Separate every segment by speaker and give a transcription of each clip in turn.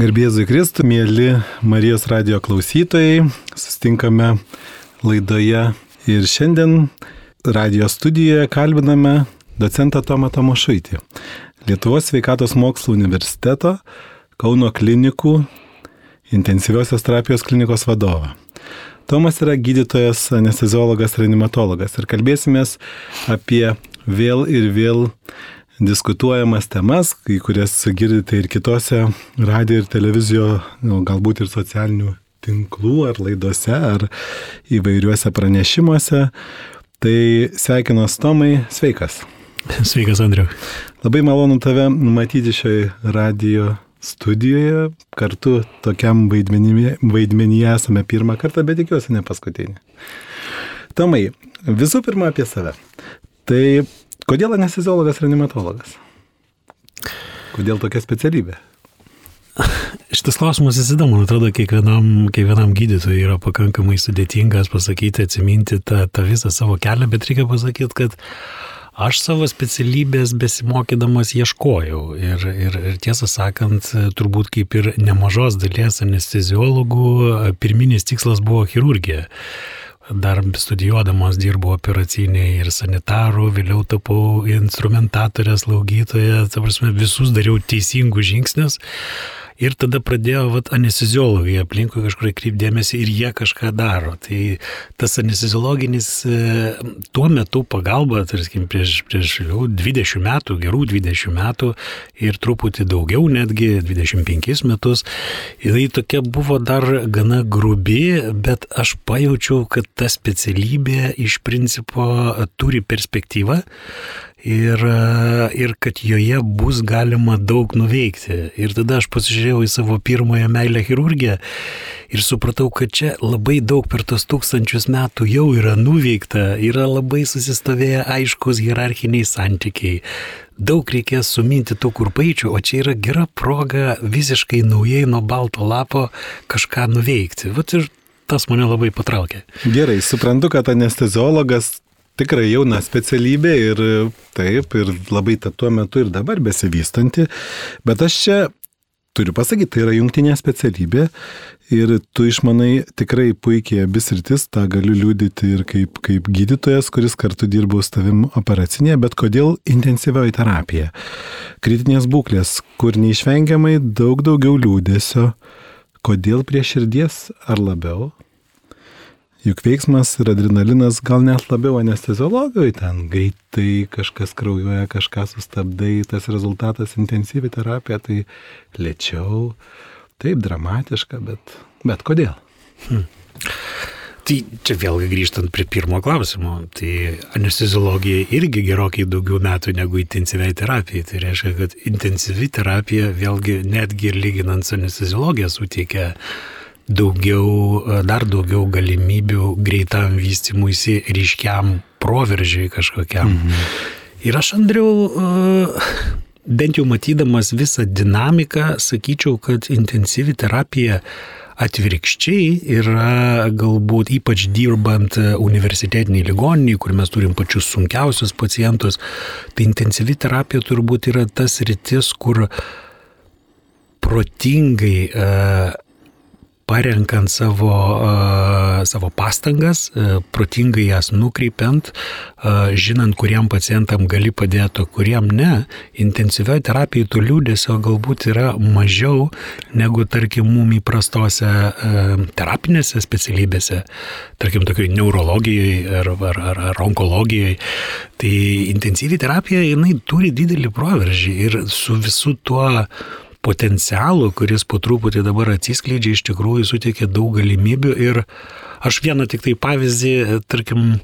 Speaker 1: Garbėzui Kristų, mėly Marijos radio klausytojai, sustinkame laidoje ir šiandien radio studijoje kalbiname docentą Tomą Tomošaitį, Lietuvos sveikatos mokslo universiteto Kauno klinikų intensyviosios terapijos klinikos vadovą. Tomas yra gydytojas, anesteziologas, reanimatologas ir kalbėsimės apie vėl ir vėl diskutuojamas temas, kai kurias girdite ir kitose radio ir televizijo, nu, galbūt ir socialinių tinklų ar laidose ar įvairiuose pranešimuose. Tai sveikinos Tomai, sveikas.
Speaker 2: Sveikas, Andriu.
Speaker 1: Labai malonu tave matyti šioje radio studijoje. Kartu tokiam vaidmenyje esame pirmą kartą, bet tikiuosi ne paskutinį. Tomai, visų pirma apie save. Tai Kodėl anesteziologas reanimatologas? Kodėl tokia specialybė?
Speaker 2: Šitas klausimas visada, man atrodo, kiekvienam, kiekvienam gydytojui yra pakankamai sudėtingas pasakyti, atsiminti tą, tą visą savo kelią, bet reikia pasakyti, kad aš savo specialybės besimokydamas ieškojau. Ir, ir, ir tiesą sakant, turbūt kaip ir nemažos dalies anesteziologų, pirminis tikslas buvo chirurgija dar studijuodamas dirbau operacinėje ir sanitarų, vėliau tapau instrumentatorė, slaugytoja, ta prasme, visus dariau teisingus žingsnius. Ir tada pradėjo vat, anesteziologai aplinkui kažkur kreipdėmėsi ir jie kažką daro. Tai tas anesteziologinis e, tuo metu pagalba, tarkim, prieš, prieš jau 20 metų, gerų 20 metų ir truputį daugiau, netgi 25 metus, jinai tokia buvo dar gana grubi, bet aš pajaučiau, kad ta specialybė iš principo turi perspektyvą ir, ir kad joje bus galima daug nuveikti. Ir tada aš pasižiūrėjau į savo pirmąją meilę chirurgiją ir supratau, kad čia labai daug per tos tūkstančius metų jau yra nuveikta, yra labai susistovėję aiškus hierarchiniai santykiai. Daug reikės suminti tų kurpaičių, o čia yra gera proga visiškai naujai nuo balto lapo kažką nuveikti. Vat ir tas mane labai patraukė.
Speaker 1: Gerai, suprantu, kad anesteziologas tikrai jauna specialybė ir taip, ir labai ta tuo metu ir dabar besivystanti, bet aš čia turiu pasakyti, tai yra jungtinė specialybė ir tu išmanai tikrai puikiai abis rytis, tą galiu liūdyti ir kaip, kaip gydytojas, kuris kartu dirbo su tavim operacinėje, bet kodėl intensyvioji terapija? Kritinės būklės, kur neišvengiamai daug daugiau liūdėsio, kodėl prie širdies ar labiau? Juk veiksmas ir adrenalinas gal net labiau anesteziologijai, ten greitai kažkas kraujuoja, kažką sustabdai, tas rezultatas intensyvi terapija, tai lėčiau, taip dramatiška, bet, bet kodėl? Hmm.
Speaker 2: Tai čia vėlgi grįžtant prie pirmo klausimo, tai anesteziologija irgi gerokai daugiau metų negu intensyviai terapijai. Tai reiškia, kad intensyvi terapija vėlgi netgi lyginant su anesteziologija suteikia daugiau, e, dar daugiau galimybių greitam vystimuisi, ryškiam proveržiai kažkokiam. Mhm. Ir aš, Andriau, e, bent jau matydamas visą dinamiką, sakyčiau, kad intensyvi terapija atvirkščiai yra galbūt ypač dirbant universitetiniai ligoniniai, kur mes turim pačius sunkiausius pacientus, tai intensyvi terapija turbūt yra tas rytis, kur protingai uh, parenkant savo, savo pastangas, protingai jas nukreipiant, žinant, kuriem pacientam gali padėti, kuriem ne, intensyvioje terapijoje tų liūdėsio galbūt yra mažiau negu, tarkim, mum įprastose terapinėse specialybėse, tarkim, tokiai neurologijai ar, ar, ar, ar onkologijai. Tai intensyvi terapija, jinai turi didelį proveržį ir su visu tuo potencialų, kuris po truputį dabar atsiskleidžia, iš tikrųjų suteikia daug galimybių ir aš vieną tik tai pavyzdį, tarkim,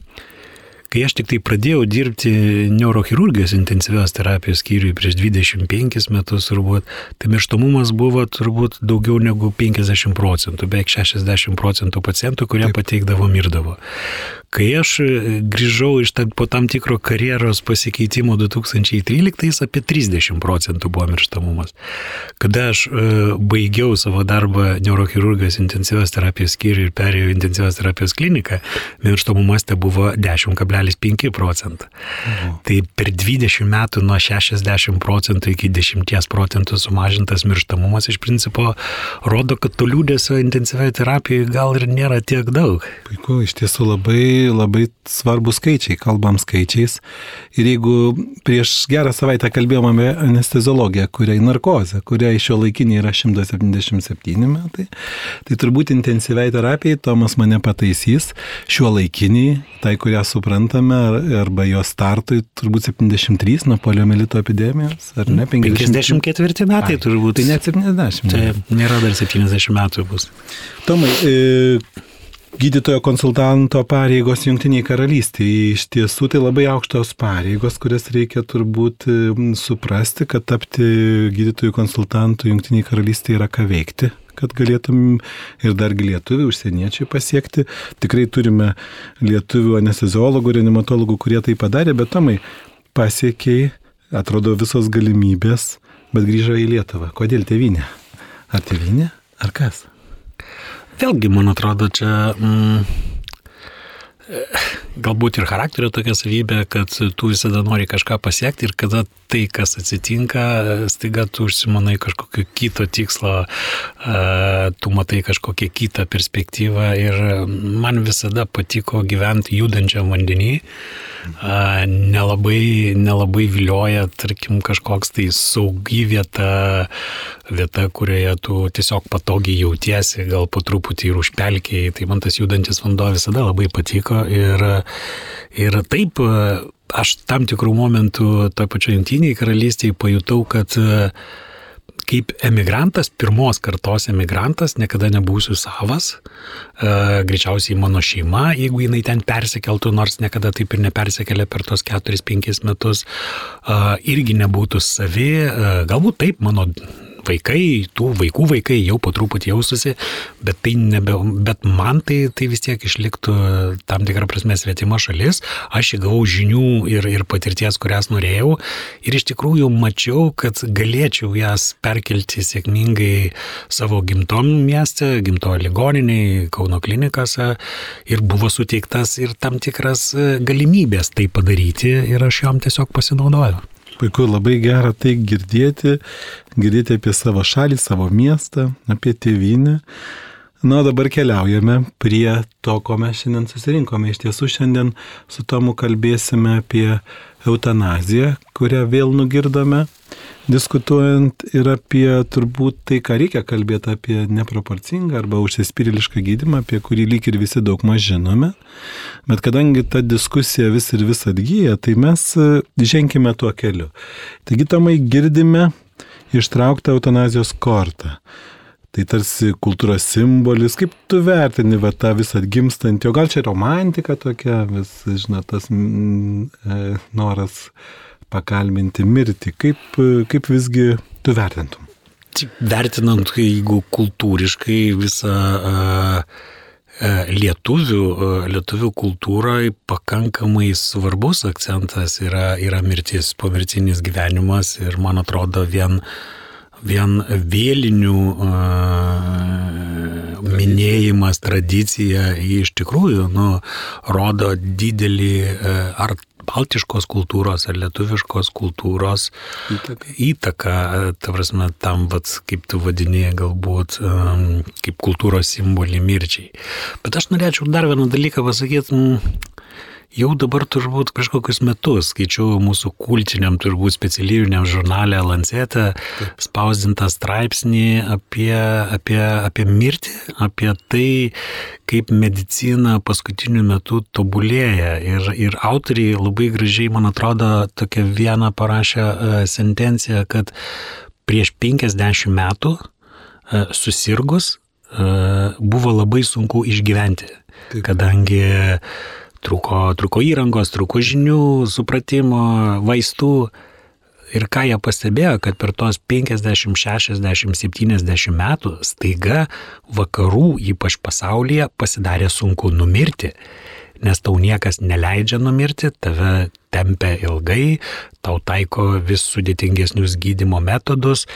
Speaker 2: kai aš tik tai pradėjau dirbti neurochirurgijos intensyvios terapijos skyriui prieš 25 metus turbūt, tai mirštamumas buvo turbūt daugiau negu 50 procentų, beveik 60 procentų pacientų, kurie Taip. pateikdavo mirdavo. Kai aš grįžau iš tam, po tam tikro karjeros pasikeitimo 2013, apie 30 procentų buvo mirštamumas. Kada aš baigiau savo darbą neurochirurgas intensyvios terapijos skyriui ir perėjau intensyvios terapijos kliniką, mirštamumas te buvo 10,5 procentą. Mhm. Tai per 20 metų nuo 60 procentų iki 10 procentų sumažintas mirštamumas iš principo rodo, kad to liūdėsio intensyvioje terapijoje gal ir nėra tiek daug.
Speaker 1: Puiku, iš tiesų labai, labai svarbus skaičiai, kalbam skaičiais. Ir jeigu prieš gerą savaitę kalbėjome apie anesteziologiją, kuriai narkozę, kuriai šio laikinė yra 177 metai, tai turbūt intensyviai terapijai Tomas mane pataisys, šio laikiniai, tai kurią suprantame, arba jo startui turbūt 73 nuo poliomelito epidemijos, ar ne?
Speaker 2: 50... 54 metai Ai, turbūt.
Speaker 1: Tai net 70.
Speaker 2: Tai nėra dar 70 metų bus.
Speaker 1: Tomai, e, gydytojo konsultanto pareigos Junktiniai karalystėje. Iš tiesų tai labai aukštos pareigos, kurias reikia turbūt suprasti, kad tapti gydytojų konsultantų Junktiniai karalystėje yra ką veikti kad galėtum ir dargi lietuvių, užsieniečiai pasiekti. Tikrai turime lietuvių anesteziologų, reanimatologų, kurie tai padarė, bet tomai pasiekiai, atrodo visos galimybės, bet grįžo į Lietuvą. Kodėl tėvinė? Ar tėvinė, ar kas?
Speaker 2: Vėlgi, man atrodo, čia mm, galbūt ir charakterio tokia savybė, kad tu visada nori kažką pasiekti ir kada tai, kas atsitinka, staiga tu užsimanai kažkokio kito tikslo, tu matai kažkokią kitą perspektyvą ir man visada patiko gyventi judančiam vandenį nelabai, nelabai vilioja, tarkim, kažkoks tai saugi vieta, vieta, kurioje tu tiesiog patogiai jautiesi, gal po truputį ir užpelkiai. Tai man tas judantis vanduo visada labai patiko ir, ir taip aš tam tikrų momentų toje pačioje jungtiniai karalystėje pajutau, kad kaip emigrantas, pirmos kartos emigrantas, niekada nebūsiu savas, e, greičiausiai mano šeima, jeigu jinai ten persikeltų, nors niekada taip ir nepersikėlė per tos 4-5 metus, e, irgi nebūtų savi, e, galbūt taip mano vaikai, tų vaikų vaikai jau po truputį jaustusi, bet, tai nebe, bet man tai, tai vis tiek išliktų tam tikrą prasme svetima šalis. Aš įgavau žinių ir, ir patirties, kurias norėjau ir iš tikrųjų mačiau, kad galėčiau jas perkelti sėkmingai savo gimtom mieste, gimtojo ligoniniai, Kauno klinikose ir buvo suteiktas ir tam tikras galimybės tai padaryti ir aš jom tiesiog pasinaudojau.
Speaker 1: Puiku, labai gera tai girdėti, girdėti apie savo šalį, savo miestą, apie tėvynę. Na, dabar keliaujame prie to, ko mes šiandien susirinkome. Iš tiesų, šiandien su Tomu kalbėsime apie eutanaziją, kurią vėl nugirdome diskutuojant ir apie turbūt tai, ką reikia kalbėti apie neproporcingą arba užsispyrilišką gydimą, apie kurį lyg ir visi daug maž žinome. Bet kadangi ta diskusija vis ir vis atgyja, tai mes e, ženkime tuo keliu. Taigi, tomai girdime ištrauktą eutanazijos kortą. Tai tarsi kultūros simbolis, kaip tu vertini va, tą visą atgimstantį, o gal čia romantika tokia, vis, žinot, tas mm, e, noras pakalbinti mirtį. Kaip, kaip visgi tu vertintum?
Speaker 2: Vertinant, jeigu kultūriškai visą uh, lietuvių, lietuvių kultūroje pakankamai svarbus akcentas yra, yra mirtis, pomirtinis gyvenimas ir man atrodo vien, vien vėlinių minėjimas, tradicija iš tikrųjų nu, rodo didelį uh, ar baltiškos kultūros ar lietuviškos kultūros įtaka, įtaka ta prasme, tam, vat, kaip tu vadinėjai, galbūt um, kaip kultūros simbolį mirčiai. Bet aš norėčiau dar vieną dalyką pasakyti. Jau dabar turbūt kažkokius metus skaičiau mūsų kultiniam, turbūt specialybiniam žurnalė Lancete spausdintą straipsnį apie, apie, apie mirtį, apie tai, kaip medicina paskutiniu metu tobulėja. Ir, ir autoriai labai gražiai, man atrodo, tokią vieną parašę uh, sentenciją, kad prieš 50 metų uh, susirgus uh, buvo labai sunku išgyventi, kadangi Truko, truko įrangos, truko žinių, supratimo, vaistų. Ir ką jie pastebėjo, kad per tos 50, 60, 70 metų staiga vakarų, ypač pasaulyje, pasidarė sunku numirti. nes tau niekas neleidžia numirti, tave tempia ilgai, tau taiko vis sudėtingesnius gydimo metodus,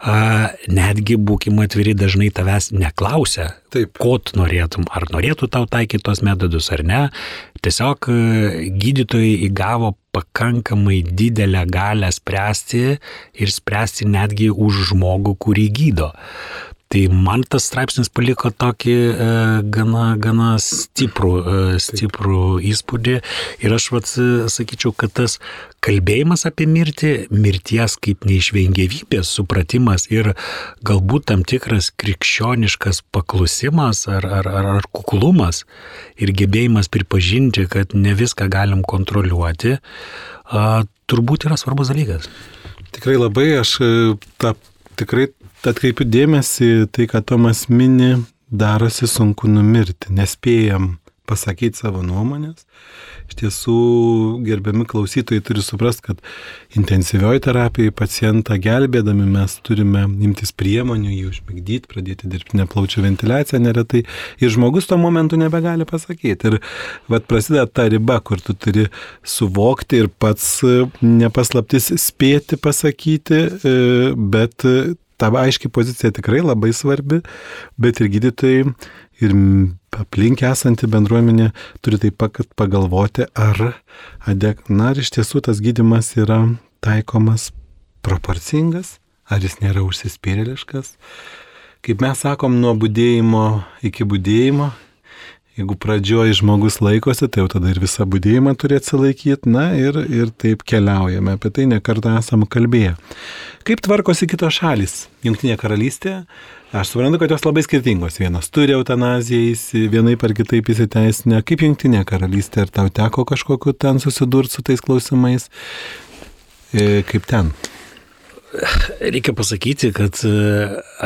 Speaker 2: netgi būkime atviri dažnai tavęs neklausia,
Speaker 1: Taip.
Speaker 2: ko tu norėtum, ar norėtų tau taikyti tos metodus ar ne. Tiesiog e, gydytojai įgavo pakankamai didelę galę spręsti ir spręsti netgi už žmogų, kurį gydo. Tai man tas straipsnis paliko tokį e, gana, gana stiprų, e, stiprų įspūdį ir aš vat, e, sakyčiau, kad tas kalbėjimas apie mirtį, mirties kaip neišvengiamybės supratimas ir galbūt tam tikras krikščioniškas paklusimas ar, ar, ar, ar kuklumas ir gebėjimas pripažinti, kad ne viską galim kontroliuoti, a, turbūt yra svarbus dalykas.
Speaker 1: Tikrai labai aš e, tą tikrai atkreipiu dėmesį, tai, kad Tomas mini, darosi sunku numirti, nespėjam pasakyti savo nuomonės. Iš tiesų, gerbiami klausytojai turi suprasti, kad intensyvioji terapija pacientą gelbėdami mes turime imtis priemonių, jį užmigdyti, pradėti dirbtinę plaučių ventiliaciją neretai. Ir žmogus tuo momentu nebegali pasakyti. Ir vad prasideda ta riba, kur tu turi suvokti ir pats nepaslaptis spėti pasakyti, bet ta aiški pozicija tikrai labai svarbi, bet ir gydytojai, ir aplink esanti bendruomenė turi taip pat pagalvoti, ar, adek, na, ar iš tiesų tas gydimas yra taikomas proporcingas, ar jis nėra užsispyrėliškas. Kaip mes sakom, nuo būdėjimo iki būdėjimo, jeigu pradžioje žmogus laikosi, tai jau tada ir visą būdėjimą turi atsilaikyti, na ir, ir taip keliaujame, apie tai nekartą esam kalbėję. Kaip tvarkosi kitos šalis? Junktinė karalystė, aš suprantu, kad jos labai skirtingos. Vienas turi eutanaziją, vienai par kitaip įsiteisinę. Kaip Junktinė karalystė, ar tau teko kažkokiu ten susidurti su tais klausimais? E, kaip ten?
Speaker 2: Reikia pasakyti, kad e,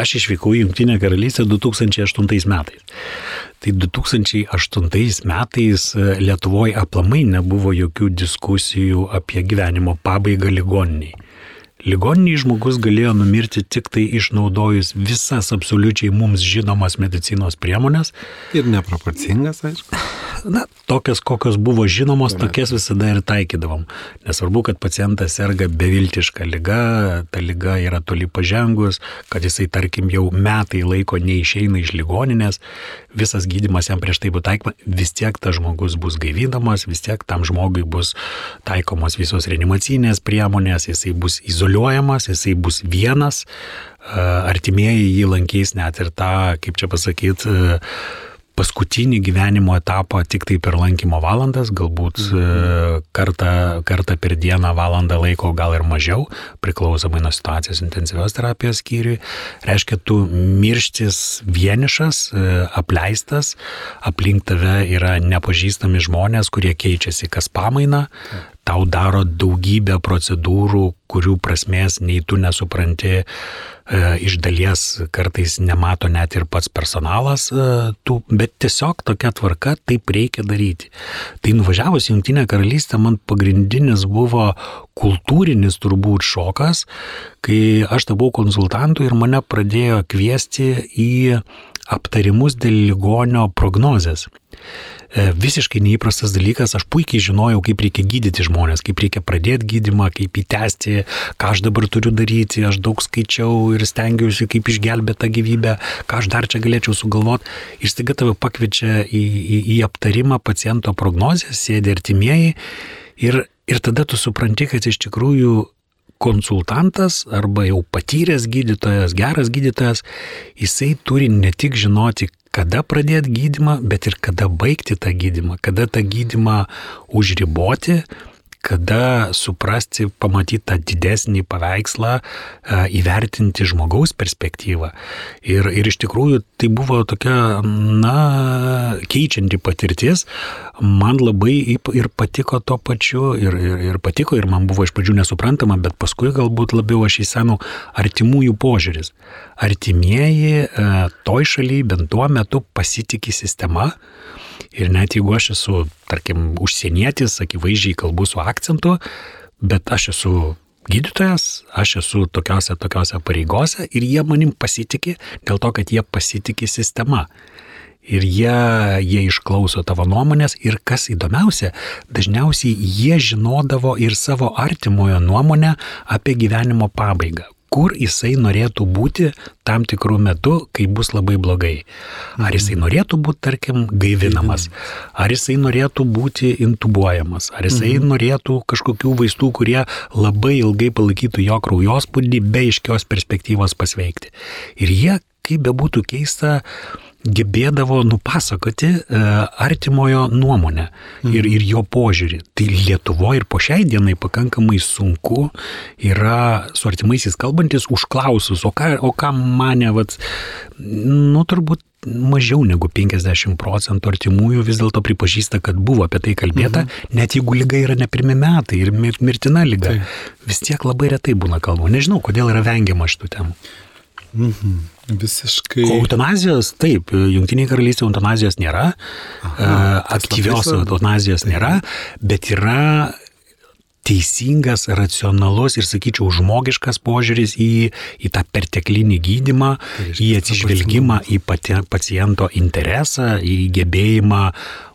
Speaker 2: aš išvykau į Junktinę karalystę 2008 metais. Tai 2008 metais e, Lietuvoje aplamai nebuvo jokių diskusijų apie gyvenimo pabaigą ligoniniai. Ligoniniai žmogus galėjo numirti tik tai išnaudojus visas absoliučiai mums žinomas medicinos priemonės.
Speaker 1: Ir neproporcingas, aišku.
Speaker 2: Na, tokias, kokios buvo žinomos, tokias visada ir taikydavom. Nesvarbu, kad pacientas serga beviltiška lyga, ta lyga yra toli pažengus, kad jisai, tarkim, jau metai laiko neišeina iš ligoninės, visas gydimas jam prieš tai buvo taikoma, vis tiek tas žmogus bus gaivinamas, vis tiek tam žmogui bus taikomos visos reanimacinės priemonės, jisai bus izoliuojamas, jisai bus vienas, artimieji jį lankys net ir tą, kaip čia pasakyti, paskutinį gyvenimo etapą tik tai per lankymo valandas, galbūt mhm. kartą, kartą per dieną valandą laiko, gal ir mažiau, priklausomai nuo situacijos intensyvios terapijos skyriui. Reiškia, tu mirštis vienišas, e, apleistas, aplink tave yra nepažįstami žmonės, kurie keičiasi kas pamainą, tau daro daugybę procedūrų, kurių prasmės nei tu nesupranti, e, iš dalies kartais nemato net ir pats personalas, e, tų, bet tiesiog tokia tvarka taip reikia daryti. Tai nuvažiavus į Junktinę karalystę man pagrindinis buvo kultūrinis turbūt šokas, kai aš tapau konsultantu ir mane pradėjo kviesti į aptarimus dėl ligonio prognozės. E, visiškai neįprastas dalykas, aš puikiai žinojau, kaip reikia gydyti žmonės, kaip reikia pradėti gydimą, kaip įtesti, ką aš dabar turiu daryti, aš daug skaičiau ir stengiausi, kaip išgelbėti tą gyvybę, ką aš dar čia galėčiau sugalvoti. Ir staiga tave pakviečia į, į, į aptarimą paciento prognozės, sėdi artimieji ir, ir tada tu supranti, kad iš tikrųjų konsultantas arba jau patyręs gydytojas, geras gydytojas, jisai turi ne tik žinoti, kada pradėti gydimą, bet ir kada baigti tą gydimą, kada tą gydimą užriboti, kada suprasti, pamatyti tą didesnį paveikslą, e, įvertinti žmogaus perspektyvą. Ir, ir iš tikrųjų tai buvo tokia, na, keičianti patirtis. Man labai ir patiko to pačiu, ir, ir, ir patiko, ir man buvo iš pradžių nesuprantama, bet paskui galbūt labiau aš įsenau artimųjų požiūris. Artimieji e, toj šalyje bent tuo metu pasitikė sistema, Ir net jeigu aš esu, tarkim, užsienietis, akivaizdžiai kalbu su akcentu, bet aš esu gydytojas, aš esu tokiuose, tokiuose pareigose ir jie manim pasitikė dėl to, kad jie pasitikė sistema. Ir jie, jie išklauso tavo nuomonės ir kas įdomiausia, dažniausiai jie žinodavo ir savo artimojo nuomonę apie gyvenimo pabaigą kur jisai norėtų būti tam tikrų metų, kai bus labai blogai. Ar jisai norėtų būti, tarkim, gaivinamas, ar jisai norėtų būti intubuojamas, ar jisai mhm. norėtų kažkokių vaistų, kurie labai ilgai palaikytų jo kraujospūdį be iškios perspektyvos pasveikti. Ir jie, kaip bebūtų keista, gebėdavo nupasakoti e, artimojo nuomonę ir, ir jo požiūrį. Tai Lietuvoje ir po šiai dienai pakankamai sunku yra su artimaisiais kalbantis užklausus, o ką, o ką mane, vat, nu turbūt mažiau negu 50 procentų artimųjų vis dėlto pripažįsta, kad buvo apie tai kalbėta, mhm. net jeigu lyga yra ne pirmie metai ir mirtina lyga. Tai. Vis tiek labai retai būna kalbų. Nežinau, kodėl yra vengiama šitų temų.
Speaker 1: Mhm. Visiškai.
Speaker 2: O eutanazijos, taip, Junktinėje karalystėje eutanazijos nėra, Aha, aktyvios eutanazijos nėra, bet yra teisingas, racionalus ir, sakyčiau, žmogiškas požiūris į, į tą perteklinį gydimą, tai į atsižvelgimą į pati, paciento interesą, į gebėjimą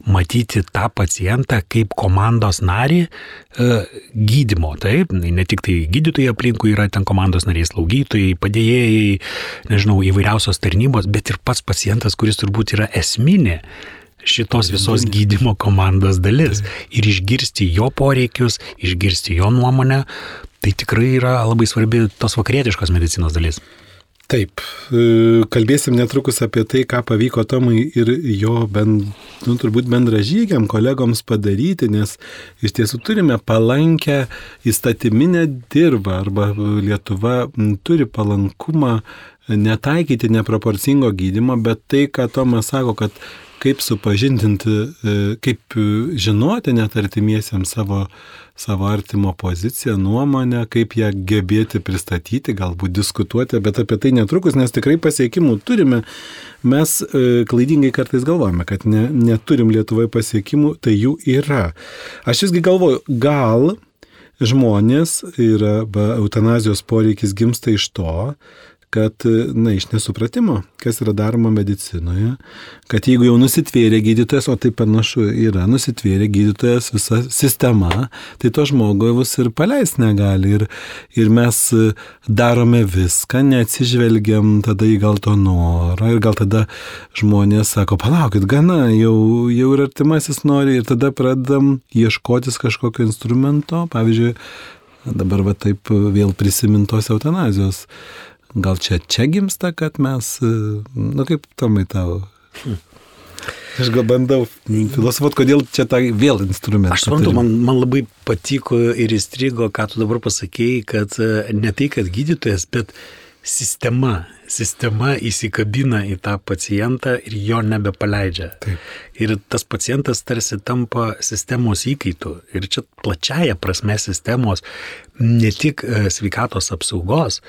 Speaker 2: matyti tą pacientą kaip komandos narį e, gydimo. Taip, ne tik tai gydytojai aplinkui yra ten komandos nariai, slaugytojai, padėjėjai, nežinau, įvairiausios tarnybos, bet ir pats pacientas, kuris turbūt yra esminė šitos visos gydimo komandos dalis ir išgirsti jo poreikius, išgirsti jo nuomonę, tai tikrai yra labai svarbi tos vakarietiškos medicinos dalis.
Speaker 1: Taip, e, kalbėsim netrukus apie tai, ką pavyko Tomui ir jo bend, nu, turbūt bendražygiam kolegoms padaryti, nes iš tiesų turime palankę įstatyminę dirbą arba Lietuva turi palankumą netaikyti neproporcingo gydimo, bet tai, ką Tomas sako, kad kaip supažindinti, e, kaip žinoti net artimiesiems savo, savo artimo poziciją, nuomonę, kaip ją gebėti pristatyti, galbūt diskutuoti, bet apie tai netrukus, nes tikrai pasiekimų turime. Mes e, klaidingai kartais galvojame, kad ne, neturim Lietuvoje pasiekimų, tai jų yra. Aš visgi galvoju, gal žmonės yra, eutanazijos poreikis gimsta iš to, kad, na, iš nesupratimo, kas yra daroma medicinoje, kad jeigu jau nusitvėrė gydytojas, o tai panašu yra, nusitvėrė gydytojas visa sistema, tai to žmogaus ir paleis negali. Ir, ir mes darome viską, neatsižvelgiam tada į gal to norą ir gal tada žmonės sako, palaukit, gana, jau, jau ir artimasis nori. Ir tada pradedam ieškotis kažkokio instrumento, pavyzdžiui, dabar va taip vėl prisimintos eutanazijos Gal čia čia gimsta, kad mes, na nu, kaip tomai tavo. Aš gal bandau filosofuoti, kodėl čia tą vėl instrumentą.
Speaker 2: Aš suprantu, man, man labai patiko ir įstrigo, ką tu dabar pasakėjai, kad e, ne tai, kad gydytojas, bet sistema, sistema įsikabina į tą pacientą ir jo nebepaleidžia. Taip. Ir tas pacientas tarsi tampa sistemos įkaitų. Ir čia plačiaja prasme sistemos, ne tik e, sveikatos apsaugos,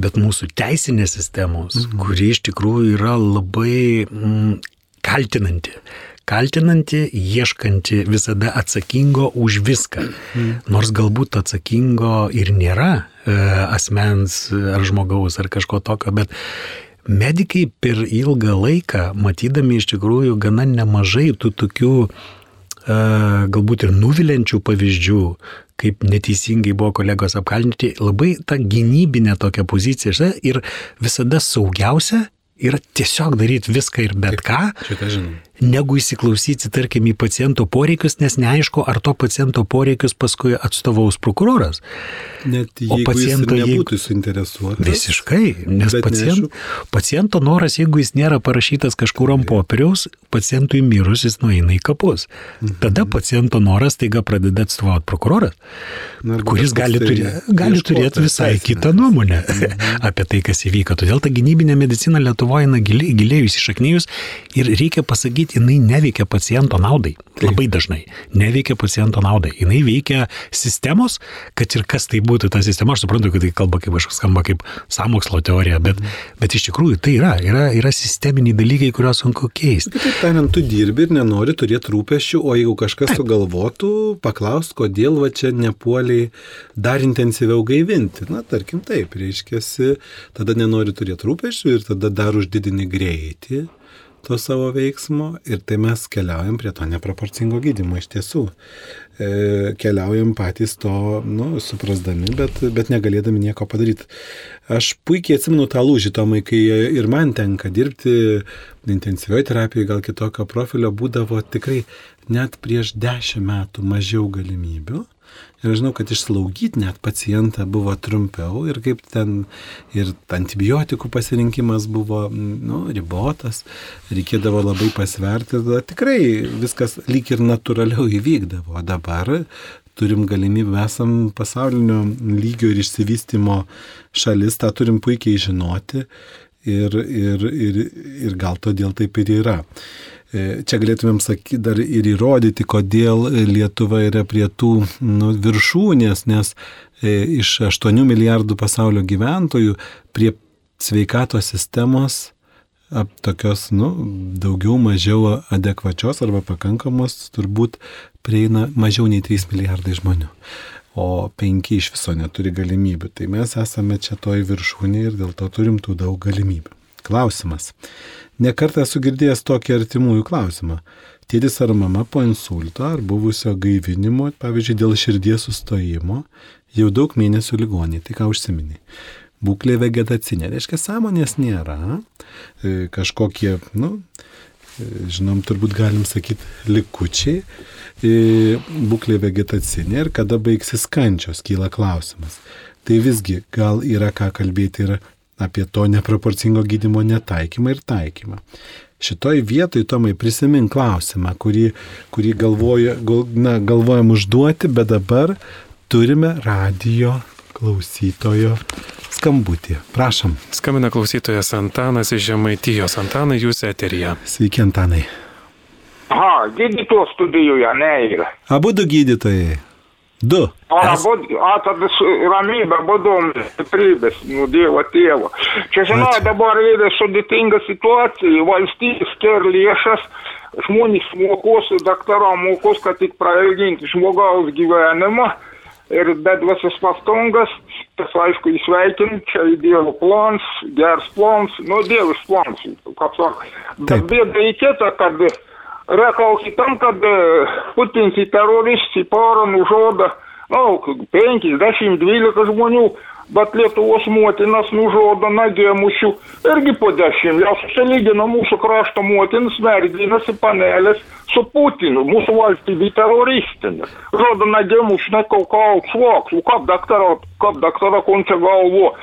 Speaker 2: bet mūsų teisinės sistemos, mhm. kuri iš tikrųjų yra labai mm, kaltinanti. Kaltinanti, ieškanti visada atsakingo už viską. Mhm. Nors galbūt atsakingo ir nėra e, asmens ar žmogaus ar kažko tokio, bet medikai per ilgą laiką, matydami iš tikrųjų gana nemažai tų tokių e, galbūt ir nuvilenčių pavyzdžių, kaip neteisingai buvo kolegos apkaltinti, labai ta gynybinė tokia pozicija ir visada saugiausia yra tiesiog daryti viską ir bet ką. Šitą žinom negu įsiklausyti, tarkim, į paciento poreikius, nes neaišku, ar to paciento poreikius paskui atstovaus prokuroras.
Speaker 1: Net jeigu o paciento jis nebūtų suinteresuotas.
Speaker 2: Visiškai, nes pacient, paciento noras, jeigu jis nėra parašytas kažkur ant popieriaus, pacientui mirus jis nueina į kapus. Mhm. Tada paciento noras taiga pradeda atstovauti prokuroras, Na, kuris gali, tai turė, gali turėti visai teisinę. kitą nuomonę mhm. apie tai, kas įvyko. Todėl ta gynybinė medicina Lietuvoje giliai, giliai įsišaknyjus ir reikia pasakyti, pasakyti, jinai neveikia paciento naudai. Taip. Labai dažnai. Neveikia paciento naudai. Jinai veikia sistemos, kad ir kas tai būtų ta sistema. Aš suprantu, kad tai kalba kaip aš skamba kaip samokslo teorija, bet, bet iš tikrųjų tai yra. Yra, yra sisteminiai dalykai, kuriuos sunku keisti.
Speaker 1: Kitaip tariant, tu dirbi ir nenori turėti rūpešių, o jeigu kažkas sugalvotų, paklaus, kodėl va čia nepuoliai dar intensyviau gaivinti. Na, tarkim taip, reiškia, tada nenori turėti rūpešių ir tada dar uždidini greitį to savo veiksmo ir tai mes keliaujam prie to neproporcingo gydimo iš tiesų. E, keliaujam patys to, nu, suprasdami, bet, bet negalėdami nieko padaryti. Aš puikiai atsimenu tą lūžį, Tomai, kai ir man tenka dirbti intensyvioje terapijoje, gal kitokio profilio, būdavo tikrai net prieš dešimt metų mažiau galimybių Ir žinau, kad išslaugyti net pacientą buvo trumpiau ir kaip ten ir antibiotikų pasirinkimas buvo nu, ribotas, reikėdavo labai pasverti, tada tikrai viskas lyg ir natūraliau įvykdavo. O dabar turim galimybę, esam pasaulinio lygio ir išsivystimo šalis, tą turim puikiai žinoti ir, ir, ir, ir gal todėl taip ir yra. E, čia galėtumėm sakyti dar ir įrodyti, kodėl Lietuva yra prie tų nu, viršūnės, nes e, iš 8 milijardų pasaulio gyventojų prie sveikatos sistemos ap, tokios, nu, daugiau mažiau adekvačios arba pakankamos turbūt prieina mažiau nei 3 milijardai žmonių. O 5 iš viso neturi galimybių. Tai mes esame čia toj viršūnėje ir dėl to turim tų daug galimybių. Klausimas. Nekartą esu girdėjęs tokį artimųjų klausimą. Tėtis ar mama po insulto ar buvusio gaivinimo, pavyzdžiui, dėl širdies sustojimo, jau daug mėnesių ligoniai, tai ką užsiminiai. Būklė vegetacinė, reiškia, sąmonės nėra, e, kažkokie, nu, e, žinom, turbūt galim sakyti, likučiai, e, būklė vegetacinė ir kada baigsis kančios, kyla klausimas. Tai visgi gal yra ką kalbėti ir apie to neproporcingo gydimo netaikymą ir taikymą. Šitoj vietoj, Tomai, prisimink klausimą, kurį, kurį galvoja, gal, na, galvojam užduoti, bet dabar turime radio klausytojo skambutį. Prašom.
Speaker 3: Skambina klausytojas Antanas iš Žemaitijos. Antanai, jūs eterija.
Speaker 1: Sveiki, Antanai.
Speaker 4: Aha, gydytojų studijoje, ne yra.
Speaker 1: Abu du gydytojai. Du.
Speaker 4: A, bod, a tada ramybė, badomis, stiprybės, nu Dievo tėvo. Čia žinai, dabar yra sudėtinga situacija, valstybė sker lėšas, žmonės mokosi, daktaram mokos, kad tik prailginti žmogaus gyvenimą ir bet visas pastangas, tas aišku įsveikint, čia Dievo plans, geras plans, nu Dievas plans, kaip sako. Bet bėda į kitą, kad Rekao kitam, kad e, Putins į teroristų porą nužodo, na, nu, 50-12 žmonių, bet Lietuvos motinas nužodo nagėmušių irgi po 10. Jau susilygino mūsų krašto motinas, merginasi panelės su Putinu, mūsų valstybė teroristinė. Žodo nagėmušių nekaukau svoks, kaip daktaro, kaip daktaro končia galvo,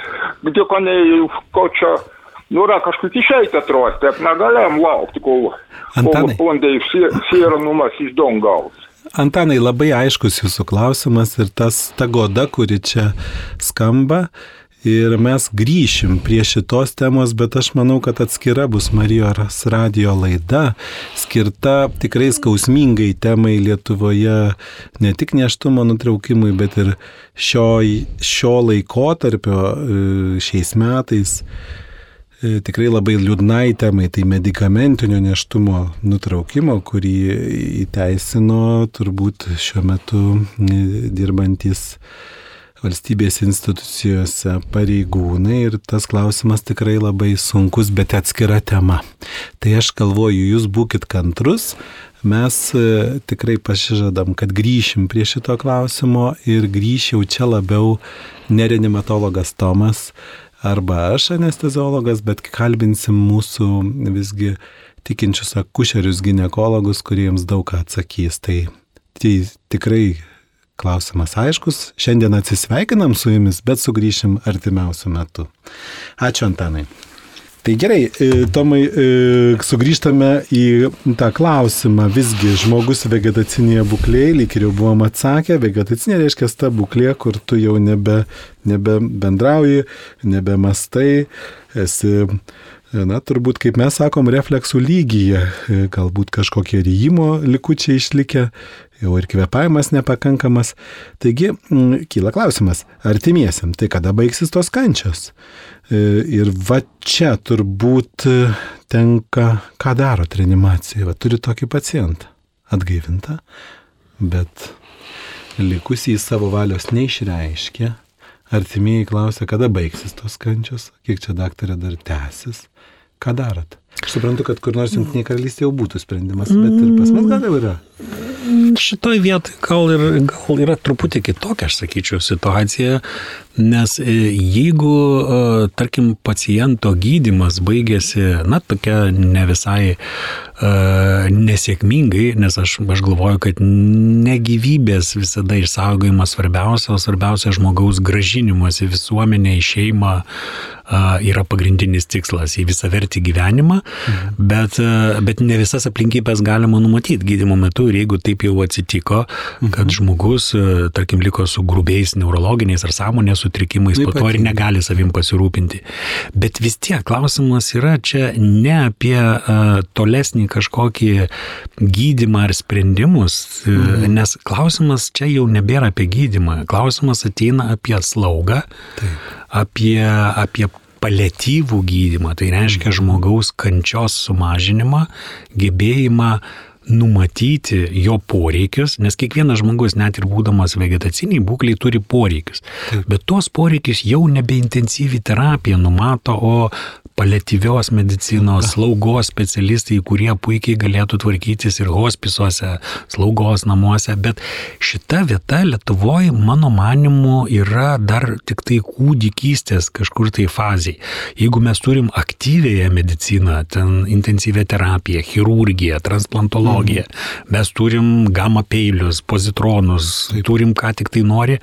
Speaker 4: gdje ko ne, ko čia nu, yra kažkaip išeiti atrasti, negalėjom laukti, kol
Speaker 1: Antanai.
Speaker 4: Pondai sieranumas iš dongaus.
Speaker 1: Antanai, labai aiškus jūsų klausimas ir tas ta goda, kuri čia skamba. Ir mes grįšim prie šitos temos, bet aš manau, kad atskira bus Marijos radio laida, skirta tikrai skausmingai temai Lietuvoje, ne tik neštumo nutraukimui, bet ir šio, šio laikotarpio šiais metais tikrai labai liūdnai temai, tai medicamentinio neštumo nutraukimo, kurį įteisino turbūt šiuo metu dirbantis valstybės institucijose pareigūnai ir tas klausimas tikrai labai sunkus, bet atskira tema. Tai aš galvoju, jūs būkite kantrus, mes tikrai pasižadam, kad grįšim prie šito klausimo ir grįšiu čia labiau nerenimatologas Tomas, arba aš anesteziologas, bet kalbinsim mūsų visgi tikinčius akušerius gynekologus, kuriems daug ką atsakys. Tai, tai tikrai klausimas aiškus. Šiandien atsisveikinam su jumis, bet sugrįšim artimiausiu metu. Ačiū Antanai. Tai gerai, Tomai, sugrįžtame į tą klausimą. Visgi žmogus vegetacinėje būklėje, lyg ir jau buvom atsakę, vegetacinė reiškia ta būklė, kur tu jau nebe, nebe bendrauji, nebe mastai, esi, na, turbūt, kaip mes sakom, refleksų lygyje, galbūt kažkokie ryjimo likučiai išlikę, jau ir kvepavimas nepakankamas. Taigi, kyla klausimas, artimiesiam, tai kada baigsis tos kančios? Ir va čia turbūt tenka, ką daro reanimacija. Va, turi tokį pacientą atgaivintą, bet likusį savo valios neišreiškia. Artimieji klausia, kada baigsis tos kančios, kiek čia daktarė dar tęsis. Ką darot? Aš suprantu, kad kur nors jungtinė karalystė jau būtų sprendimas, bet ir pas mus gal jau yra.
Speaker 2: Šitoj vietoj gal, ir, gal yra truputį kitokia, aš sakyčiau, situacija, nes e, jeigu, e, tarkim, paciento gydimas baigėsi, na, tokia ne visai uh, nesėkmingai, nes aš, aš galvoju, kad ne gyvybės visada išsaugojimas svarbiausia, o svarbiausia žmogaus gražinimas į visuomenę, į šeimą uh, yra pagrindinis tikslas į visą vertį gyvenimą, mhm. bet, uh, bet ne visas aplinkybės galima numatyti gydimo metu ir jeigu taip jau atsitiko, kad mhm. žmogus, uh, tarkim, liko su grubiais neurologiniais ar sąmonės sutrikimais, po to ir negali savim pasirūpinti. Bet vis tiek klausimas yra čia ne apie uh, tolesnį kažkokį gydimą ar sprendimus, mhm. nes klausimas čia jau nebėra apie gydimą, klausimas ateina apie slaugą, Taip. apie, apie paliatyvų gydimą, tai reiškia žmogaus kančios sumažinimą, gebėjimą numatyti jo poreikius, nes kiekvienas žmogus, net ir būdamas vegetaciniai būkliai, turi poreikius. Bet tuos poreikius jau nebe intensyvi terapija numato, o paliatyvios medicinos, slaugos specialistai, kurie puikiai galėtų tvarkytis ir hospisuose, slaugos namuose, bet šita vieta Lietuvoje, mano manimu, yra dar tik tai kūdikystės kažkur tai fazai. Jeigu mes turim aktyvėją mediciną, ten intensyvę terapiją, chirurgiją, transplantologiją, mhm. mes turim gamma peilius, pozitronus, turim ką tik tai nori,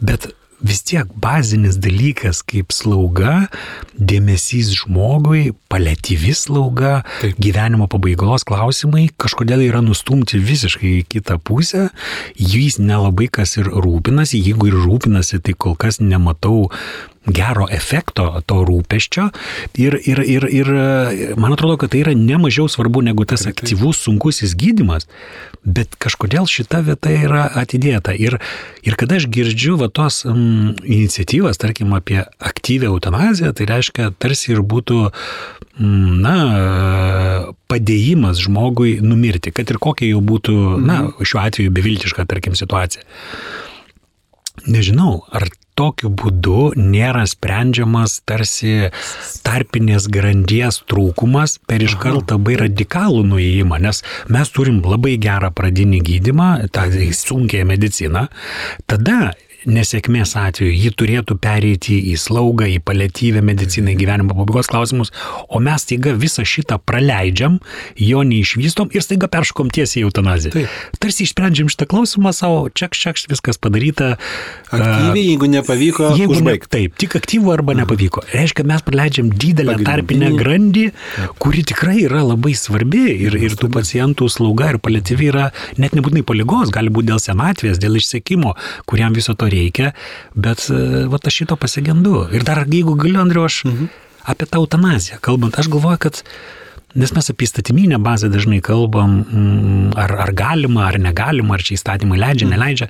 Speaker 2: bet vis tiek bazinis dalykas kaip slauga, dėmesys žmogui, paliatyvi slauga, Taip. gyvenimo pabaigos klausimai kažkodėl yra nustumti visiškai į kitą pusę, jais nelabai kas ir rūpinasi, jeigu ir rūpinasi, tai kol kas nematau gero efekto to rūpeščio ir, ir, ir, ir man atrodo, kad tai yra nemažiau svarbu negu tas aktyvus sunkusis gydimas, bet kažkodėl šita vieta yra atidėta. Ir, ir kada aš girdžiu va tos um, iniciatyvas, tarkim, apie aktyvę eutanaziją, tai reiškia tarsi ir būtų um, na, padėjimas žmogui numirti, kad ir kokia jau būtų, na, mhm. šiuo atveju beviltiška, tarkim, situacija. Nežinau, ar tokiu būdu nėra sprendžiamas tarsi tarpinės grandies trūkumas per iš karto labai radikalų nuėjimą, nes mes turim labai gerą pradinį gydimą, tą sunkią mediciną, tada nesėkmės atveju ji turėtų pereiti į slaugą, į paliatyvę mediciną, į gyvenimo pabaigos klausimus, o mes taiga visą šitą praleidžiam, jo neišvystom ir staiga perškom tiesiai į eutanaziją. Taip. Tarsi išsprendžiam šitą klausimą savo, čiak, čiak, viskas padaryta.
Speaker 1: Aktyviai, uh, jeigu nepavyko, jeigu užbaigti.
Speaker 2: Ne, taip, tik aktyvų arba nepavyko. Reiškia, mes praleidžiam didelę tarpinę grandį, taip. kuri tikrai yra labai svarbi ir, ir tų pacientų slauga ir paliatyvi yra net nebūtinai po lygos, gali būti dėl senatvės, dėl išsekimo, kuriam viso to reikia reikia, bet e, va aš šito pasigendu. Ir dar jeigu galiu, Andriu, aš mhm. apie tą eutanaziją kalbant, aš galvoju, kad Nes mes apie įstatyminę bazę dažnai kalbam, mm, ar, ar galima, ar negalima, ar čia įstatymai leidžia, mhm. neleidžia.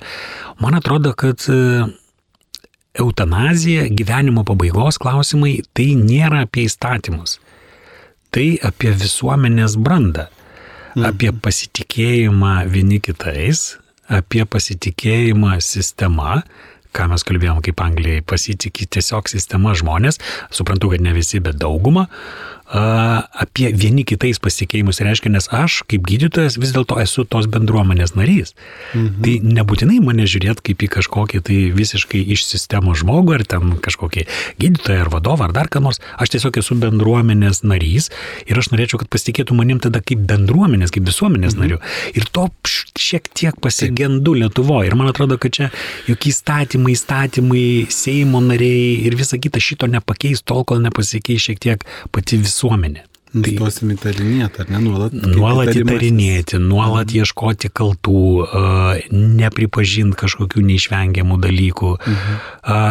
Speaker 2: Man atrodo, kad e, eutanazija, gyvenimo pabaigos klausimai, tai nėra apie įstatymus. Tai apie visuomenės brandą, mhm. apie pasitikėjimą vieni kitais, apie pasitikėjimą sistema, ką mes kalbėjom, kaip Anglijai pasitikė tiesiog sistema žmonės, suprantu, kad ne visi, bet dauguma, apie vieni kitais pasitikėjimus reiškia, nes aš kaip gydytojas vis dėlto esu tos bendruomenės narys. Mhm. Tai nebūtinai mane žiūrėt kaip į kažkokį tai visiškai iš sistemos žmogų ar ten kažkokį gydytoją ar vadovą ar dar ką nors. Aš tiesiog esu bendruomenės narys ir aš norėčiau, kad pasitikėtų manim tada kaip bendruomenės, kaip visuomenės mhm. nariu. Ir to šiek tiek pasigendu Lietuvoje. Ir man atrodo, kad čia juk įstatymai, įstatymai, Seimo nariai ir visa kita šito nepakeis tol, kol nepasikeis šiek tiek pati visuomenė visuomenė.
Speaker 1: Nustosim įtarinėti, ar ne? Nuolat,
Speaker 2: nuolat įtarinėti, nuolat mhm. ieškoti kaltų, nepripažinti kažkokių neišvengiamų dalykų. Mhm.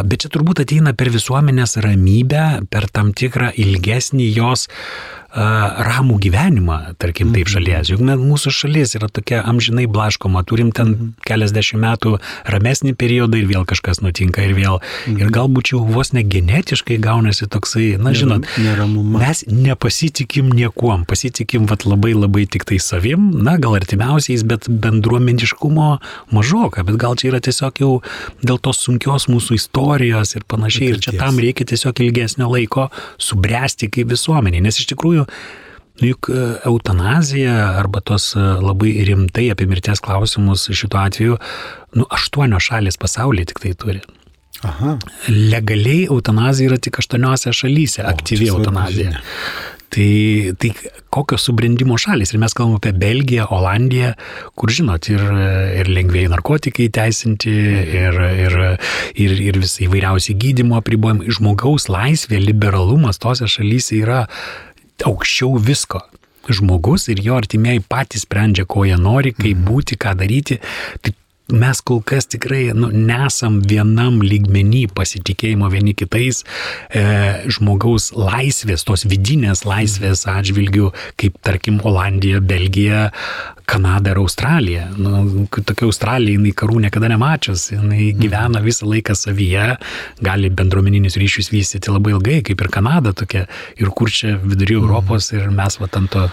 Speaker 2: Bet čia turbūt ateina per visuomenės ramybę, per tam tikrą ilgesnį jos uh, ramų gyvenimą, tarkim, taip mhm. šalies. Juk mūsų šalis yra tokia amžinai blaškoma, turim ten mhm. keliasdešimt metų ramesnį periodą ir vėl kažkas nutinka ir vėl. Ir mhm. galbūt jau vos ne genetiškai gaunasi toksai, na žinot, Neramumas. mes nepasitikim niekuom, pasitikim vat labai labai tik tai savim, na gal artimiausiais, bet bendruomeniškumo mažoka, bet gal čia yra tiesiog jau dėl tos sunkios mūsų istorijos ir panašiai. Ir čia tam reikia tiesiog ilgesnio laiko subręsti kaip visuomeniai, nes iš tikrųjų tikrųjų, juk e, eutanazija arba tos e, labai rimtai apie mirties klausimus šituo atveju, nu, aštuonios šalis pasaulyje tik tai turi.
Speaker 1: Aha.
Speaker 2: Legaliai eutanazija yra tik aštuoniuose šalyse, aktyvi eutanazija. Tai, tai kokios subrendimo šalis? Ir mes kalbame apie Belgiją, Olandiją, kur, žinot, ir, ir lengvėjai narkotikai teisinti, ir, ir, ir, ir vis įvairiausi gydymo apribojimai. Žmogaus laisvė, liberalumas tose šalyse yra aukščiau visko. Žmogus ir jo artimieji patys sprendžia, ko jie nori, kaip būti, ką daryti. Tai mes kol kas tikrai nu, nesam vienam lygmenį pasitikėjimo vieni kitais e, žmogaus laisvės, tos vidinės laisvės atžvilgių, kaip tarkim Olandija, Belgija, Kanada ir Australija. Nu, tokia Australija, jinai karų niekada nemačius, jinai gyvena visą laiką savyje, gali bendruomeninius ryšius vystyti labai ilgai, kaip ir Kanada tokia, ir kur čia vidury Europos ir mes va ant to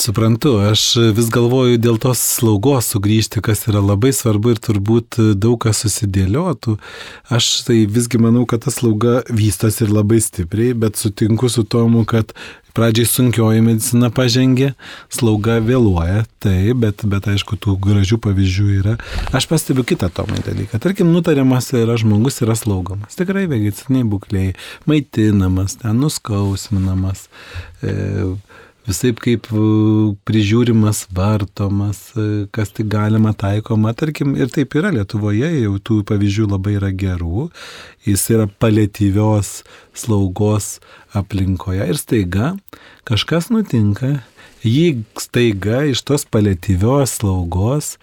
Speaker 1: Suprantu, aš vis galvoju dėl tos slaugos sugrįžti, kas yra labai svarbu ir turbūt daug kas susidėliotų. Aš tai visgi manau, kad ta slauga vystosi ir labai stipriai, bet sutinku su tomu, kad pradžiai sunkioji medicina pažengė, slauga vėluoja, taip, bet, bet aišku, tų gražių pavyzdžių yra. Aš pastebiu kitą tomai dalyką. Tarkim, nutariamas yra žmogus yra slaugomas. Tikrai vegetiniai būkliai, maitinamas, ten nuskausminamas. E, visai kaip e, prižiūrimas, vartomas, e, kas tik galima taikoma, tarkim, ir taip yra Lietuvoje, jau tų pavyzdžių labai yra gerų, jis yra palėtyvios slaugos aplinkoje ir staiga kažkas nutinka, jį staiga iš tos palėtyvios slaugos,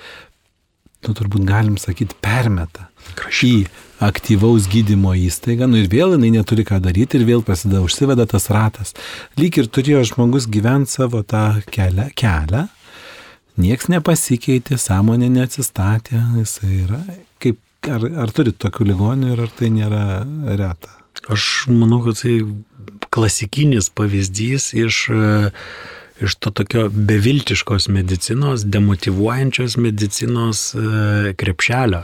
Speaker 1: nu turbūt galim sakyti, permeta į aktyvaus gydimo įstaigą, nu ir vėl jinai neturi ką daryti ir vėl prasideda, užsiveda tas ratas. Lyg ir turėjo žmogus gyventi savo tą kelią, kelią nieks nepasikeitė, sąmonė neatsistatė, jisai yra. Kaip, ar, ar turit tokių ligonių ir ar tai nėra reta?
Speaker 2: Aš manau, kad tai klasikinis pavyzdys iš, e, iš to tokio beviltiškos medicinos, demotivuojančios medicinos e, krepšelio,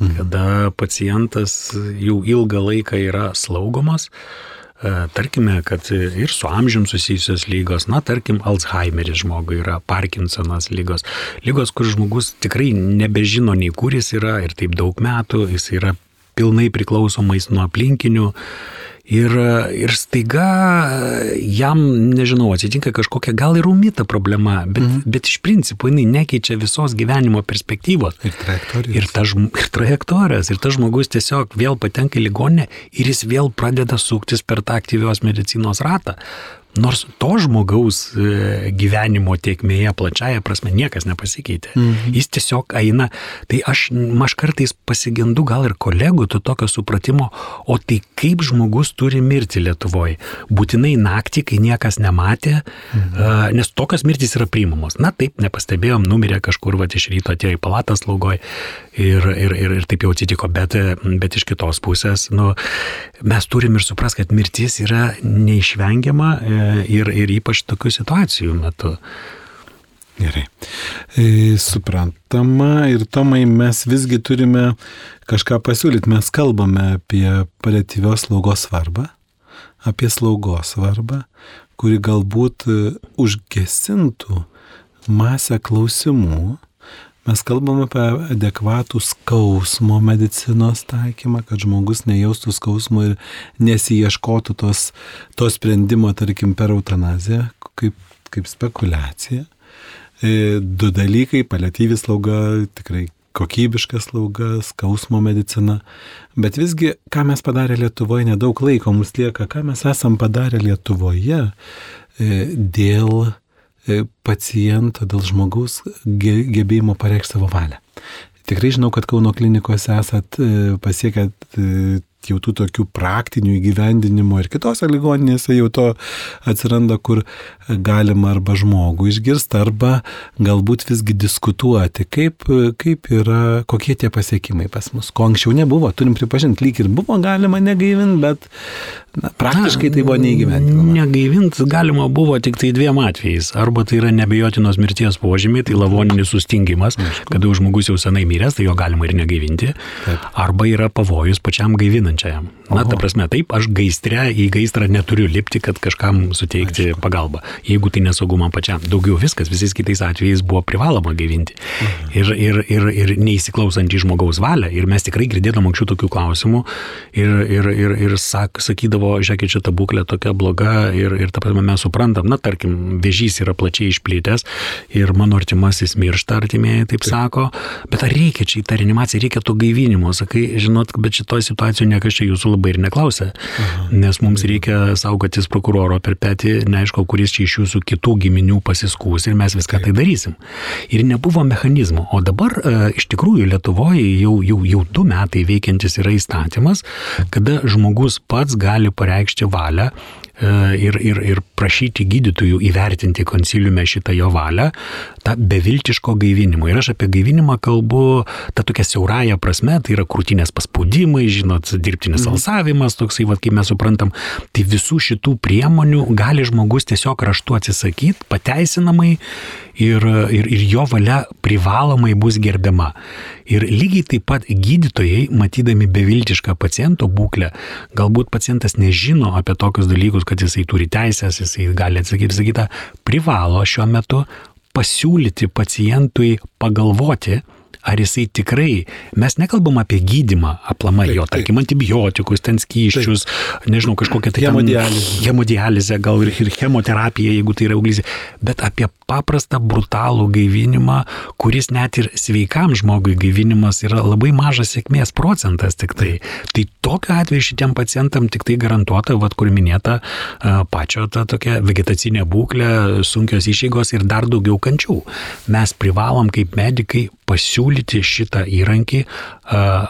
Speaker 2: mhm. kada pacientas jau ilgą laiką yra slaugomas. E, Tarkime, kad ir su amžium susijusios lygos, na, tarkim, Alzheimeris žmogui yra, Parkinsonas lygos, lygos, kur žmogus tikrai nebežino nei kur jis yra ir taip daug metų, jis yra pilnai priklausomais nuo aplinkinių. Ir, ir staiga jam, nežinau, atsitinka kažkokia gal ir umita problema, bet, mm bet iš principo jinai nekeičia visos gyvenimo perspektyvos.
Speaker 1: Ir trajektorijos.
Speaker 2: Ir, ta, ir trajektorijos. Ir tas žmogus tiesiog vėl patenka į ligonę ir jis vėl pradeda suktis per tą aktyvios medicinos ratą. Nors to žmogaus e, gyvenimo tiekmėje plačiaja prasme niekas nepasikeitė. Mhm. Jis tiesiog eina. Tai aš, aš kartais pasigendu gal ir kolegų to tokio supratimo, o tai kaip žmogus turi mirti Lietuvoje. Būtinai naktį, kai niekas nematė, mhm. nes tokios mirtys yra priimamos. Na taip, nepastebėjom, numirė kažkur, va iš ryto atėjo į palatą slaugoj ir, ir, ir, ir taip jau atsitiko, bet, bet iš kitos pusės, nu, mes turim ir supras, kad mirtis yra neišvengiama e, ir, ir ypač tokių situacijų metu.
Speaker 1: Gerai. E, suprantama ir Tomai mes visgi turime kažką pasiūlyti. Mes kalbame apie paliatyvios slaugos svarbą, apie slaugos svarbą, kuri galbūt e, užgesintų masę klausimų. Mes kalbam apie adekvatų skausmo medicinos taikymą, kad žmogus nejaustų skausmo ir nesieškotų tos, to sprendimo, tarkim, per eutanaziją, kaip, kaip spekulacija. E, Du dalykai - paliatyvi slauga, tikrai kokybiška slauga, skausmo medicina. Bet visgi, ką mes padarė Lietuvoje, nedaug laiko mums lieka, ką mes esam padarę Lietuvoje e, dėl paciento, dėl žmogaus ge- gebėjimo pareikšti savo valią. Tikrai žinau, kad Kauno klinikose esat e, pasiekę e, jau tų tokių praktinių įgyvendinimo ir kitose ligoninėse jau to atsiranda, kur galima arba žmogų išgirsti, arba galbūt visgi diskutuoti, kaip, kaip yra, kokie tie pasiekimai pas mus. Ko anksčiau nebuvo, turim pripažinti, lyg ir buvo galima negaivinti, bet na, praktiškai tai buvo neįgyvendinama.
Speaker 2: Negaivint galima buvo tik tai dviem atvejais. Arba tai yra nebejotinos mirties požymiai, tai lavoninis sustingimas, kada jau žmogus jau senai miręs, tai jo galima ir negaivinti.
Speaker 1: Taip.
Speaker 2: Arba yra pavojus pačiam gaivinančiam sergančiajam. Na, ta prasme, taip, aš gaistre į gaisrą neturiu lipti, kad kažkam suteikti Aišku. pagalbą. Jeigu tai nesaugu man pačiam. Daugiau viskas, visais kitais atvejais buvo privaloma gaivinti. Mhm. Ir, ir, ir, ir neįsiklausant į žmogaus valią. Ir mes tikrai girdėdom anksčiau tokių klausimų. Ir, ir, ir, ir sak, sakydavo, žiūrėkit, šita būklė tokia bloga. Ir, ir ta prasme, mes suprantam, na, tarkim, vėžys yra plačiai išplėtęs. Ir mano artimasis miršta, artimieji taip, sako. Bet ar reikia čia į tą reanimaciją, reikia to gaivinimo. Sakai, žinot, bet šitoje situacijoje niekas čia jūsų labai ir neklausia. Aha. Nes mums reikia saugotis prokuroro per petį, neaišku, kuris čia iš jūsų kitų giminių pasiskūs ir mes viską tai darysim. Ir nebuvo mechanizmo. O dabar e, iš tikrųjų Lietuvoje jau, jau, jau du metai veikiantis yra įstatymas, kada žmogus pats gali pareikšti valią ir, ir, ir prašyti gydytojų įvertinti konsiliume šitą jo valią, tą beviltiško gaivinimo. Ir aš apie gaivinimą kalbu tą tokią siaurąją prasme, tai yra krūtinės paspaudimai, žinot, dirbtinis mhm. alsavimas, toksai, va, kaip mes suprantam, tai visų šitų priemonių gali žmogus tiesiog raštu atsisakyti, pateisinamai ir, ir, ir jo valia privalomai bus gerbiama. Ir lygiai taip pat gydytojai, matydami beviltišką paciento būklę, galbūt pacientas nežino apie tokius dalykus, kad jisai turi teisės, jisai gali atsakyti, sakytą, privalo šiuo metu pasiūlyti pacientui pagalvoti, ar jisai tikrai, mes nekalbam apie gydimą aplamai jo, tarkim, antibiotikus, ten skyščius, nežinau, kažkokią tai hemodializę. hemodializę, gal ir, ir chemoterapiją, jeigu tai yra auglizė, bet apie paprastą, brutalų gaivinimą, kuris net ir sveikam žmogui gaivinimas yra labai mažas sėkmės procentas tik tai. Tai tokiu atveju šitiem pacientam tik tai garantuota, vad kur minėta, pačio ta tokia vegetacinė būklė, sunkios išeigos ir dar daugiau kančių. Mes privalom kaip medikai pasiūlyti šitą įrankį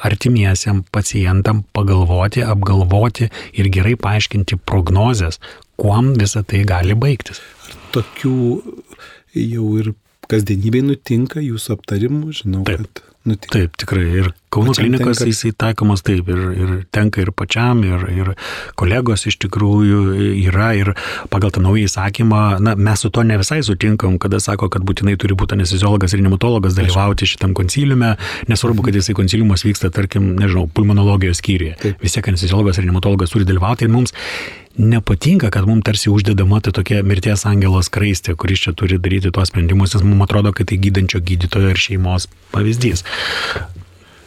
Speaker 2: artimiesiam pacientam pagalvoti, apgalvoti ir gerai paaiškinti prognozes, kuom visa tai gali baigtis.
Speaker 1: Tokių jau ir kasdienybėje nutinka jūsų aptarimų, žinau,
Speaker 2: Taip.
Speaker 1: kad nutinka.
Speaker 2: Taip, tikrai. Ir Kauno pačiam klinikos tenka... jisai taikomas taip, ir, ir tenka ir pačiam, ir, ir kolegos iš tikrųjų yra, ir pagal tą naują įsakymą, na, mes su to ne visai sutinkam, kada sako, kad būtinai turi būti anesteziologas ir nematologas dalyvauti šitam konsiliume, nesvarbu, kad jisai konsiliumas vyksta, tarkim, nežinau, pulmonologijos skyriuje. Vis tiek anesteziologas ir nematologas turi dalyvauti ir mums nepatinka, kad mums tarsi uždedama tai tokia mirties angelos kraistė, kuris čia turi daryti tuos sprendimus, nes mums atrodo, kad tai gydančio gydytojo ir šeimos pavyzdys.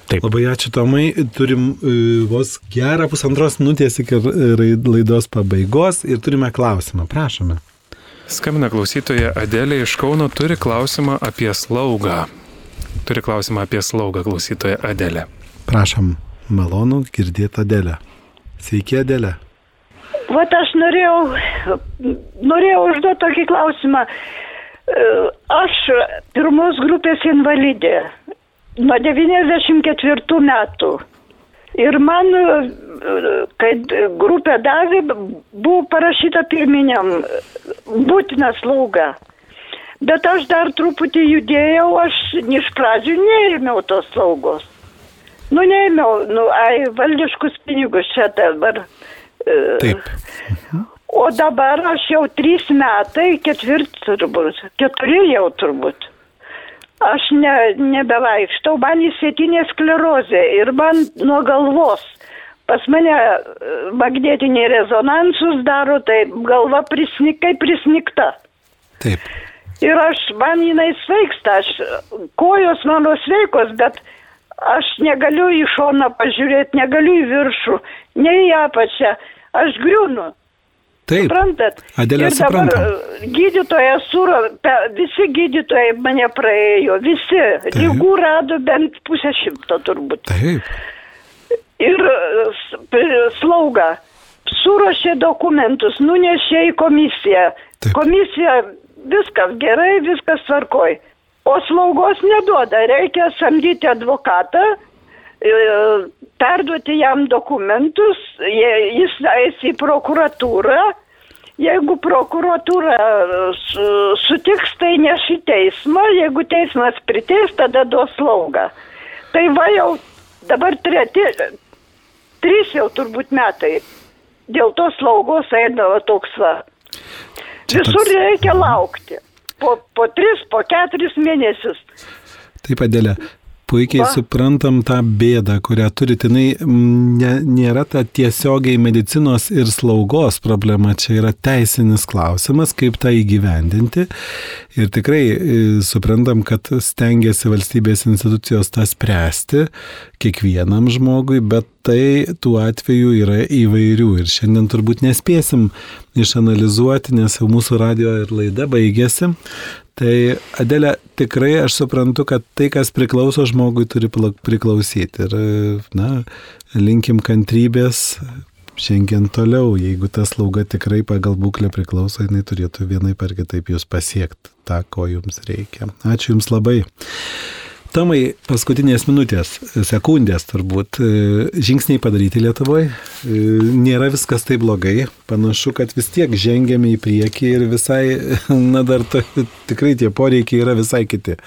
Speaker 1: Taip. Labai ačiū Tomai, turim uh, vos gerą pusantros minutės iki laidos pabaigos ir turime klausimą, prašome.
Speaker 3: Skambina klausytoja Adelė iš Kauno, turi klausimą apie slaugą. Turi klausimą apie slaugą klausytoja Adelė.
Speaker 1: Prašom, malonu girdėti Adelę. Sveiki Adelė.
Speaker 5: Vat aš norėjau, norėjau užduoti tokį klausimą. E, aš pirmos grupės invalidė nuo 94 metų. Ir man, kai grupė davė, buvo parašyta pirminiam būtina slauga. Bet aš dar truputį judėjau, aš iš pradžių neėmiau tos slaugos. Nu, neėmiau, nu, ai, valdiškus pinigus čia dabar
Speaker 1: Taip.
Speaker 5: O dabar aš jau trys metai, ketvirti turbūt, keturi jau turbūt. Aš ne, nebevaikštau, man įsėtinė sklerozė ir man nuo galvos. Pas mane e, magnetiniai rezonansus daro, tai galva prisnikai prisnikta.
Speaker 1: Taip.
Speaker 5: Ir aš, man jinai sveiksta, aš, kojos mano sveikos, bet aš negaliu į šoną pažiūrėti, negaliu į viršų, ne į apačią aš griūnu.
Speaker 1: Taip.
Speaker 5: Suprantat?
Speaker 1: Adėlė,
Speaker 5: ir dabar
Speaker 1: suprantam.
Speaker 5: gydytojas suro, visi gydytojai mane praėjo, visi. Taip. Lygų rado bent pusę šimto turbūt.
Speaker 1: Taip.
Speaker 5: Ir slauga surošė dokumentus, nunešė į komisiją. Taip. Komisija viskas gerai, viskas tvarkoj. O slaugos neduoda, reikia samdyti advokatą, e, perduoti jam dokumentus, jis eis į prokuratūrą. Jeigu prokuratūra sutiks, tai neš į teismą, jeigu teismas priteis, tada duos slaugą. Tai va jau dabar treti, trys jau turbūt metai. Dėl to slaugos eina va toks va. Visur reikia laukti. Po, po tris, po keturis mėnesius.
Speaker 1: Taip, Adėlė. Puikiai Va. suprantam tą bėdą, kurią turite. Jis ne, nėra ta tiesiogiai medicinos ir slaugos problema, čia yra teisinis klausimas, kaip tą įgyvendinti. Ir tikrai e, suprantam, kad stengiasi valstybės institucijos tą spręsti kiekvienam žmogui, bet tai tų atvejų yra įvairių. Ir šiandien turbūt nespėsim išanalizuoti, nes jau mūsų radio ir laida baigėsi. Tai Adelė, tikrai aš suprantu, kad tai, kas priklauso žmogui, turi priklausyti. Ir, na, linkim kantrybės, šiandien toliau, jeigu ta slauga tikrai pagal būklę priklauso, jinai turėtų vienai per kitaip jūs pasiekti tą, ko jums reikia. Ačiū Jums labai. Tomai, paskutinės minutės, sekundės turbūt, e, žingsniai padaryti Lietuvoje. Nėra viskas taip blogai. Panašu, kad vis tiek žengėme į priekį ir visai, na dar to, tikrai tie poreikiai yra visai kiti.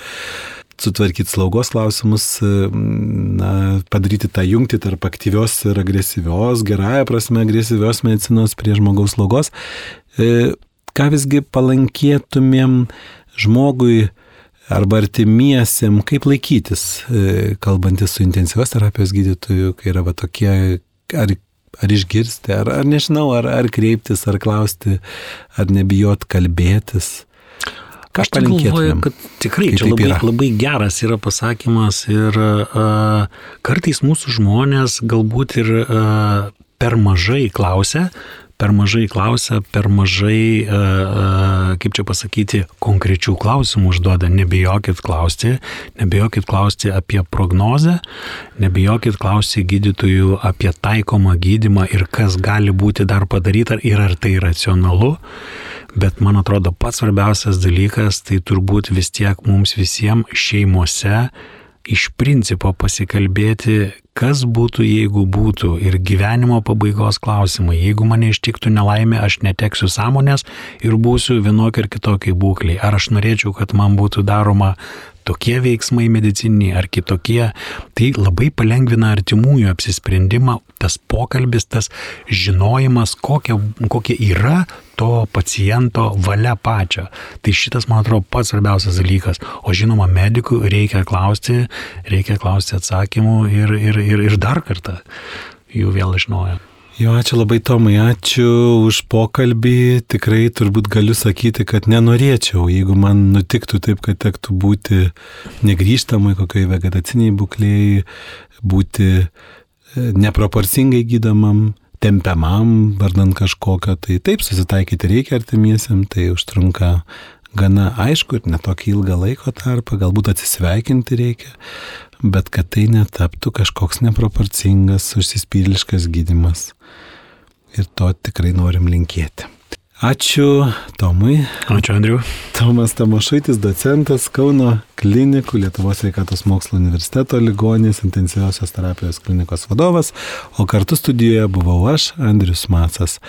Speaker 1: Sutvarkyti slaugos klausimus, e, na, padaryti tą jungtį tarp aktyvios ir agresyvios, gerąją prasme agresyvios medicinos prie žmogaus slaugos. E, ką visgi palankėtumėm žmogui, arba artimiesiem, kaip laikytis, e, kalbantis su intensyvios terapijos gydytoju, kai yra va tokie, ar, ar išgirsti, ar, ar nežinau, ar, ar kreiptis, ar klausti, ar nebijot kalbėtis.
Speaker 2: Ką aš galvoju, kad tikrai čia labai, yra. labai geras yra pasakymas ir uh, kartais mūsų žmonės galbūt ir uh, per mažai klausia, per mažai klausia, per mažai, e, e, kaip čia pasakyti, konkrečių klausimų užduoda. Nebijokit klausti, nebijokit klausti apie prognozę, nebijokit klausti gydytojų apie taikomą gydimą ir kas gali būti dar padaryta ir ar tai racionalu. Bet man atrodo pats svarbiausias dalykas tai turbūt vis tiek mums visiems šeimose iš principo pasikalbėti, kas būtų, jeigu būtų ir gyvenimo pabaigos klausimai. Jeigu mane ištiktų nelaimė, aš neteksiu sąmonės ir būsiu vienokia ir kitokia būklė. Ar aš norėčiau, kad man būtų daroma tokie veiksmai medicininiai ar kitokie, tai labai palengvina artimųjų apsisprendimą, tas pokalbis, tas žinojimas, kokia, kokia yra to paciento valia pačio. Tai šitas, man atrodo, pats svarbiausias dalykas. O žinoma, medikų reikia klausti, reikia klausti atsakymų ir, ir, ir, ir dar kartą jų vėl iš naujo.
Speaker 1: Jo, ačiū labai Tomai, ačiū už pokalbį. Tikrai turbūt galiu sakyti, kad nenorėčiau, jeigu man nutiktų taip, kad tektų būti negryžtamai kokiai vegetaciniai būklėjai, būti e, neproporcingai gydomam, tempiamam, vardant kažkokio, tai taip susitaikyti reikia artimiesiam, tai užtrunka gana aišku ir netokį ilgą laiko tarpą, galbūt atsisveikinti reikia, bet kad tai netaptų kažkoks neproporcingas, užsispyriliškas gydimas. Ir to tikrai norim linkėti. Ačiū Tomui.
Speaker 2: Ačiū Andriu.
Speaker 1: Tomas Tamošaitis, docentas Kauno klinikų Lietuvos sveikatos mokslo universiteto ligonės intensyviosios terapijos klinikos vadovas, o kartu studijoje buvau aš, Andrius Macas.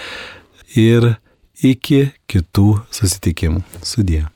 Speaker 1: Ir iki kitų susitikimų. Sudie.